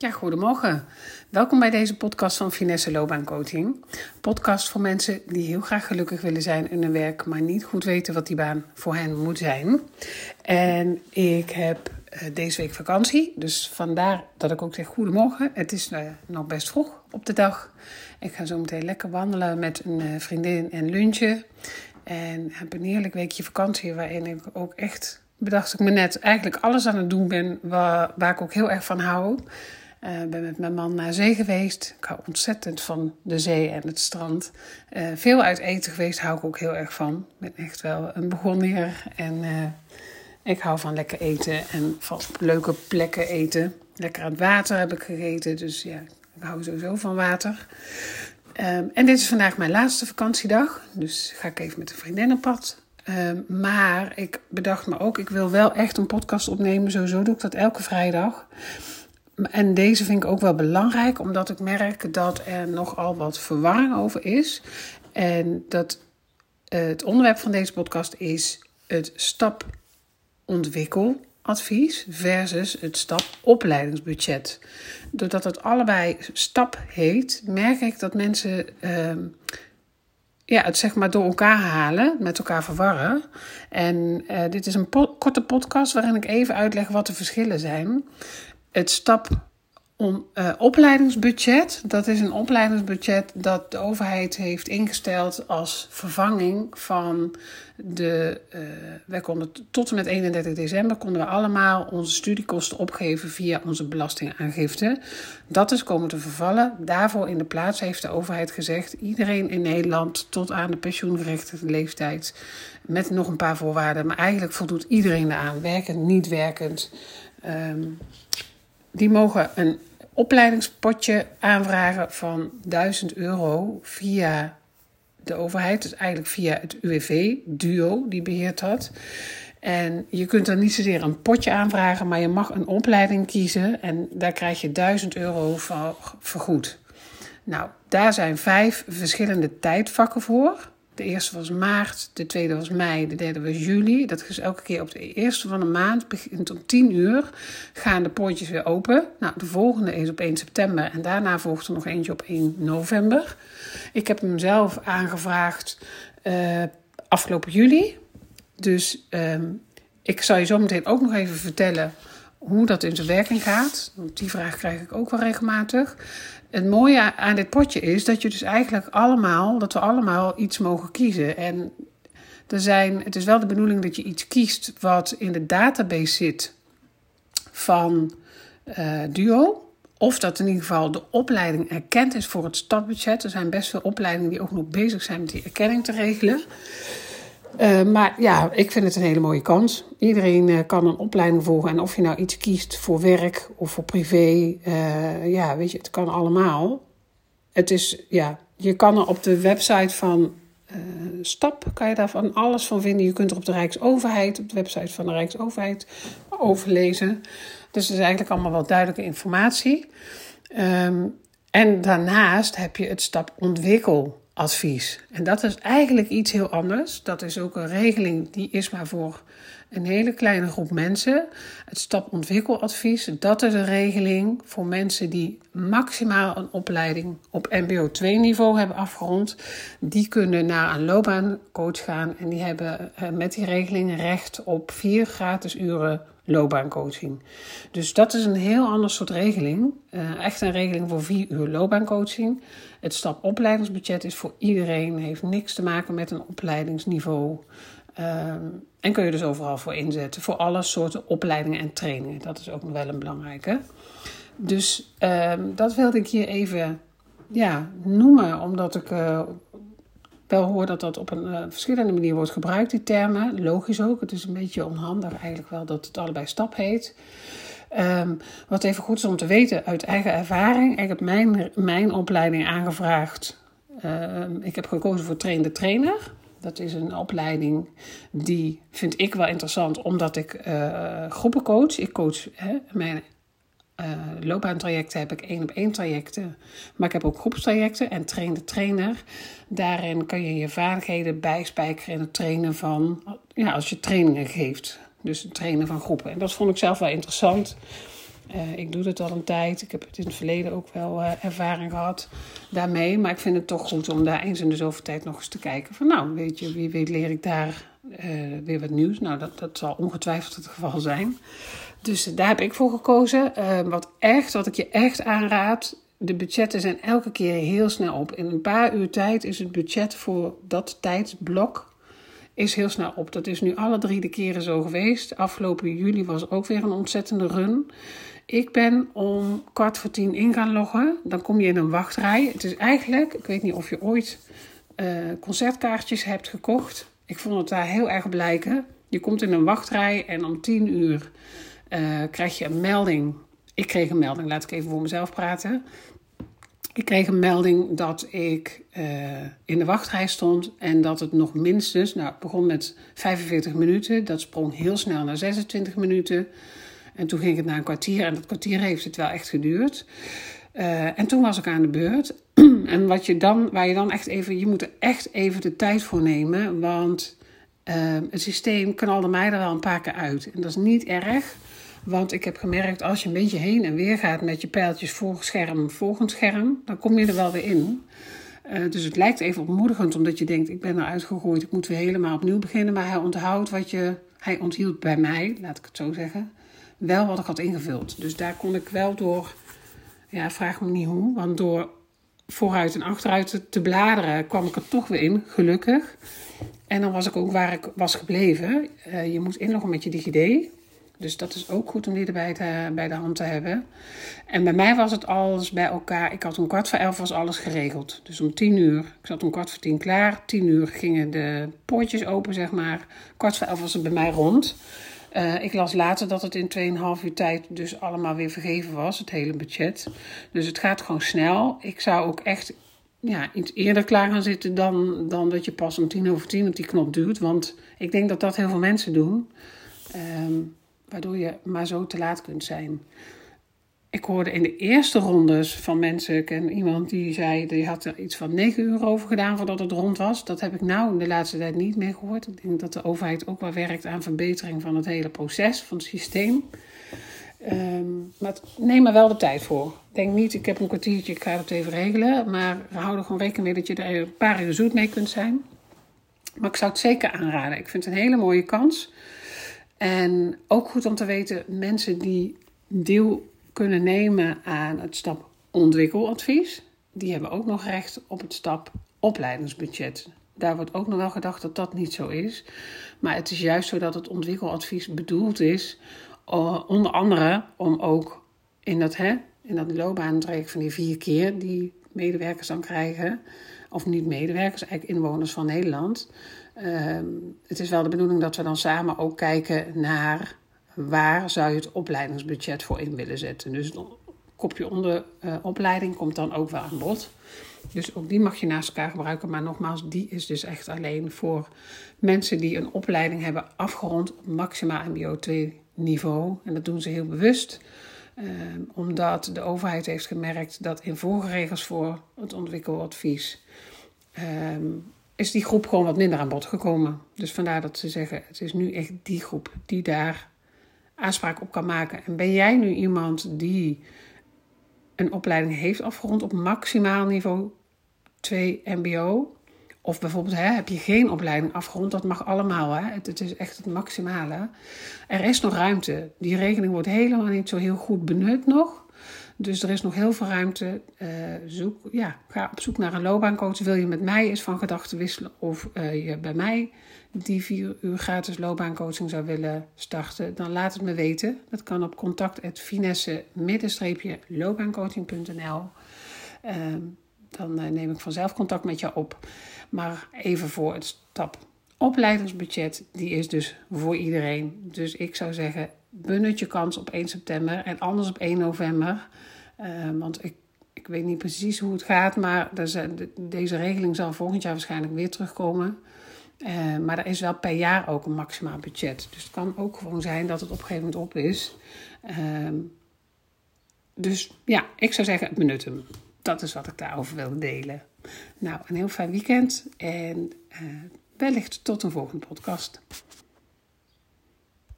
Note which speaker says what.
Speaker 1: Ja, goedemorgen. Welkom bij deze podcast van Finesse Loopbaancoaching. Podcast voor mensen die heel graag gelukkig willen zijn in hun werk, maar niet goed weten wat die baan voor hen moet zijn. En ik heb uh, deze week vakantie, dus vandaar dat ik ook zeg goedemorgen. Het is uh, nog best vroeg op de dag. Ik ga zo meteen lekker wandelen met een uh, vriendin en lunchen. En heb een heerlijk weekje vakantie waarin ik ook echt bedacht ik me net eigenlijk alles aan het doen ben waar, waar ik ook heel erg van hou. Uh, ben met mijn man naar zee geweest. Ik hou ontzettend van de zee en het strand. Uh, veel uit eten geweest, hou ik ook heel erg van. Ik ben echt wel een begonnier. En uh, ik hou van lekker eten en van leuke plekken eten. Lekker aan het water heb ik gegeten. Dus ja, ik hou sowieso van water. Um, en dit is vandaag mijn laatste vakantiedag. Dus ga ik even met een vriendin pad. Um, maar ik bedacht me ook, ik wil wel echt een podcast opnemen. Sowieso doe ik dat elke vrijdag. En deze vind ik ook wel belangrijk, omdat ik merk dat er nogal wat verwarring over is. En dat uh, het onderwerp van deze podcast is het stapontwikkeladvies versus het stapopleidingsbudget. Doordat het allebei stap heet, merk ik dat mensen uh, ja, het zeg maar door elkaar halen, met elkaar verwarren. En uh, dit is een korte podcast waarin ik even uitleg wat de verschillen zijn het stap om, uh, opleidingsbudget. Dat is een opleidingsbudget dat de overheid heeft ingesteld als vervanging van de. Uh, wij konden tot en met 31 december konden we allemaal onze studiekosten opgeven via onze belastingaangifte. Dat is komen te vervallen. Daarvoor in de plaats heeft de overheid gezegd: iedereen in Nederland tot aan de pensioengerechtigde leeftijd. Met nog een paar voorwaarden, maar eigenlijk voldoet iedereen eraan, werkend, niet werkend. Um, die mogen een opleidingspotje aanvragen van 1000 euro via de overheid. Dus eigenlijk via het UWV, DUO, die beheert dat. En je kunt er niet zozeer een potje aanvragen, maar je mag een opleiding kiezen en daar krijg je 1000 euro voor vergoed. Nou, daar zijn vijf verschillende tijdvakken voor. De eerste was maart, de tweede was mei, de derde was juli. Dat is elke keer op de eerste van de maand, begint om 10 uur, gaan de poortjes weer open. Nou, de volgende is op 1 september en daarna volgt er nog eentje op 1 november. Ik heb hem zelf aangevraagd uh, afgelopen juli. Dus um, ik zal je zo meteen ook nog even vertellen hoe dat in zijn werking gaat. Want die vraag krijg ik ook wel regelmatig. Het mooie aan dit potje is dat je dus eigenlijk allemaal, dat we allemaal iets mogen kiezen. En er zijn, het is wel de bedoeling dat je iets kiest wat in de database zit van uh, Duo. Of dat in ieder geval de opleiding erkend is voor het stadbudget. Er zijn best veel opleidingen die ook nog bezig zijn met die erkenning te regelen. Uh, maar ja, ik vind het een hele mooie kans. Iedereen uh, kan een opleiding volgen. En of je nou iets kiest voor werk of voor privé, uh, ja, weet je, het kan allemaal. Het is, ja, je kan er op de website van Stap, kan je daar van alles van vinden. Je kunt er op de Rijksoverheid, op de website van de Rijksoverheid, over lezen. Dus het is eigenlijk allemaal wel duidelijke informatie. Um, en daarnaast heb je het Stap Ontwikkel advies. En dat is eigenlijk iets heel anders. Dat is ook een regeling die is maar voor een hele kleine groep mensen. Het stapontwikkeladvies, dat is een regeling voor mensen die maximaal een opleiding op MBO 2 niveau hebben afgerond. Die kunnen naar een loopbaancoach gaan en die hebben eh, met die regeling recht op vier gratis uren loopbaancoaching. Dus dat is een heel ander soort regeling. Uh, echt een regeling voor vier uur loopbaancoaching. Het stapopleidingsbudget is voor iedereen, heeft niks te maken met een opleidingsniveau. Uh, en kun je dus overal voor inzetten. Voor alle soorten opleidingen en trainingen. Dat is ook nog wel een belangrijke. Dus uh, dat wilde ik hier even ja, noemen, omdat ik uh, wel hoor dat dat op een uh, verschillende manier wordt gebruikt, die termen. Logisch ook. Het is een beetje onhandig eigenlijk wel dat het allebei stap heet. Um, wat even goed is om te weten uit eigen ervaring. Ik heb mijn, mijn opleiding aangevraagd. Um, ik heb gekozen voor train de trainer. Dat is een opleiding die vind ik wel interessant, omdat ik uh, groepen coach. Ik coach hè, mijn uh, loopbaantrajecten heb ik één op één trajecten. Maar ik heb ook groepstrajecten en train de trainer. Daarin kan je je vaardigheden bijspijkeren en het trainen van, ja, als je trainingen geeft. Dus het trainen van groepen. En dat vond ik zelf wel interessant. Uh, ik doe het al een tijd. Ik heb het in het verleden ook wel uh, ervaring gehad daarmee. Maar ik vind het toch goed om daar eens in de zoveel tijd nog eens te kijken. Van nou, weet je, wie weet leer ik daar weer wat nieuws. Nou, dat, dat zal ongetwijfeld het geval zijn. Dus daar heb ik voor gekozen. wat echt, wat ik je echt aanraad. De budgetten zijn elke keer heel snel op. In een paar uur tijd is het budget voor dat tijdsblok is heel snel op. Dat is nu alle drie de keren zo geweest. Afgelopen juli was ook weer een ontzettende run. Ik ben om kwart voor tien in gaan loggen. Dan kom je in een wachtrij. Het is eigenlijk, ik weet niet of je ooit uh, concertkaartjes hebt gekocht. Ik vond het daar heel erg blijken. Je komt in een wachtrij en om tien uur uh, krijg je een melding. Ik kreeg een melding, laat ik even voor mezelf praten. Ik kreeg een melding dat ik uh, in de wachtrij stond en dat het nog minstens, nou het begon met 45 minuten, dat sprong heel snel naar 26 minuten. En toen ging het naar een kwartier en dat kwartier heeft het wel echt geduurd. Uh, en toen was ik aan de beurt. en wat je dan, waar je dan echt even, je moet er echt even de tijd voor nemen, want het systeem knalde mij er wel een paar keer uit. En dat is niet erg. Want ik heb gemerkt, als je een beetje heen en weer gaat met je pijltjes voor scherm, volgend scherm, dan kom je er wel weer in. Uh, dus het lijkt even ontmoedigend, omdat je denkt, ik ben eruit gegooid, ik moet weer helemaal opnieuw beginnen. Maar hij onthoudt wat je, hij onthield bij mij, laat ik het zo zeggen, wel wat ik had ingevuld. Dus daar kon ik wel door, ja, vraag me niet hoe, want door vooruit en achteruit te bladeren kwam ik er toch weer in, gelukkig. En dan was ik ook waar ik was gebleven. Uh, je moet inloggen met je DigiD. Dus dat is ook goed om die erbij te, bij de hand te hebben. En bij mij was het alles bij elkaar. Ik had om kwart voor elf was alles geregeld. Dus om tien uur, ik zat om kwart voor tien klaar. Tien uur gingen de poortjes open, zeg maar. Kwart voor elf was het bij mij rond. Uh, ik las later dat het in 2,5 uur tijd dus allemaal weer vergeven was, het hele budget. Dus het gaat gewoon snel. Ik zou ook echt ja, iets eerder klaar gaan zitten dan, dan dat je pas om tien over tien op die knop duwt. Want ik denk dat dat heel veel mensen doen. Um, waardoor je maar zo te laat kunt zijn. Ik hoorde in de eerste rondes van mensen, ik ken iemand die zei, die had er iets van 9 uur over gedaan voordat het rond was. Dat heb ik nou in de laatste tijd niet meer gehoord. Ik denk dat de overheid ook wel werkt aan verbetering van het hele proces, van het systeem. Um, maar neem er wel de tijd voor. Denk niet, ik heb een kwartiertje, ik ga het even regelen. Maar hou er gewoon rekening mee dat je er een paar uur zoet mee kunt zijn. Maar ik zou het zeker aanraden. Ik vind het een hele mooie kans. En ook goed om te weten, mensen die deel kunnen nemen aan het stap ontwikkeladvies, die hebben ook nog recht op het stap opleidingsbudget. Daar wordt ook nog wel gedacht dat dat niet zo is. Maar het is juist zo dat het ontwikkeladvies bedoeld is, onder andere om ook in dat, hè, in dat loopbaantraject van die vier keer die medewerkers dan krijgen, of niet medewerkers, eigenlijk inwoners van Nederland, Ehm, het is wel de bedoeling dat we dan samen ook kijken naar waar zou je het opleidingsbudget voor in willen zetten. Dus het kopje onder uh, opleiding komt dan ook wel aan bod. Dus ook die mag je naast elkaar gebruiken. Maar nogmaals, die is dus echt alleen voor mensen die een opleiding hebben afgerond maximaal MBO 2 niveau. En dat doen ze heel bewust. Ehm, omdat de overheid heeft gemerkt dat in voorregels voor het ontwikkeladvies ehm, is die groep gewoon wat minder aan bod gekomen. Dus vandaar dat ze zeggen, het is nu echt die groep die daar aanspraak op kan maken. En ben jij nu iemand die een opleiding heeft afgerond op maximaal niveau 2 MBO? Of bijvoorbeeld hè, heb je geen opleiding afgerond, dat mag allemaal. Hè? Het, is echt het maximale. Er is nog ruimte. Die regeling wordt helemaal niet zo heel goed benut nog. Dus er is nog heel veel ruimte. Uh, zoek, ja, ga op zoek naar een loopbaancoach. Wil je met mij eens van gedachten wisselen of uh, je bij mij die vier uur gratis loopbaancoaching zou willen starten, dan laat het me weten. Dat kan op contact.finesse-loopbaancoaching.nl. dan eh, neem ik vanzelf contact met jou op. Maar even voor het stap. Opleidingsbudget, die is dus voor iedereen. Dus ik zou zeggen, benut je kans op 1 september en anders op 1 november. Uh, want ik, ik weet niet precies hoe het gaat, maar deze regeling zal volgend jaar waarschijnlijk weer terugkomen. Uh, maar er is wel per jaar ook een maximaal budget. Dus het kan ook gewoon zijn dat het op een gegeven moment op is. Uh, dus ja, ik zou zeggen, benut hem. Dat is wat ik daarover wilde delen. Nou, een heel fijn weekend en uh, wellicht tot een volgende podcast.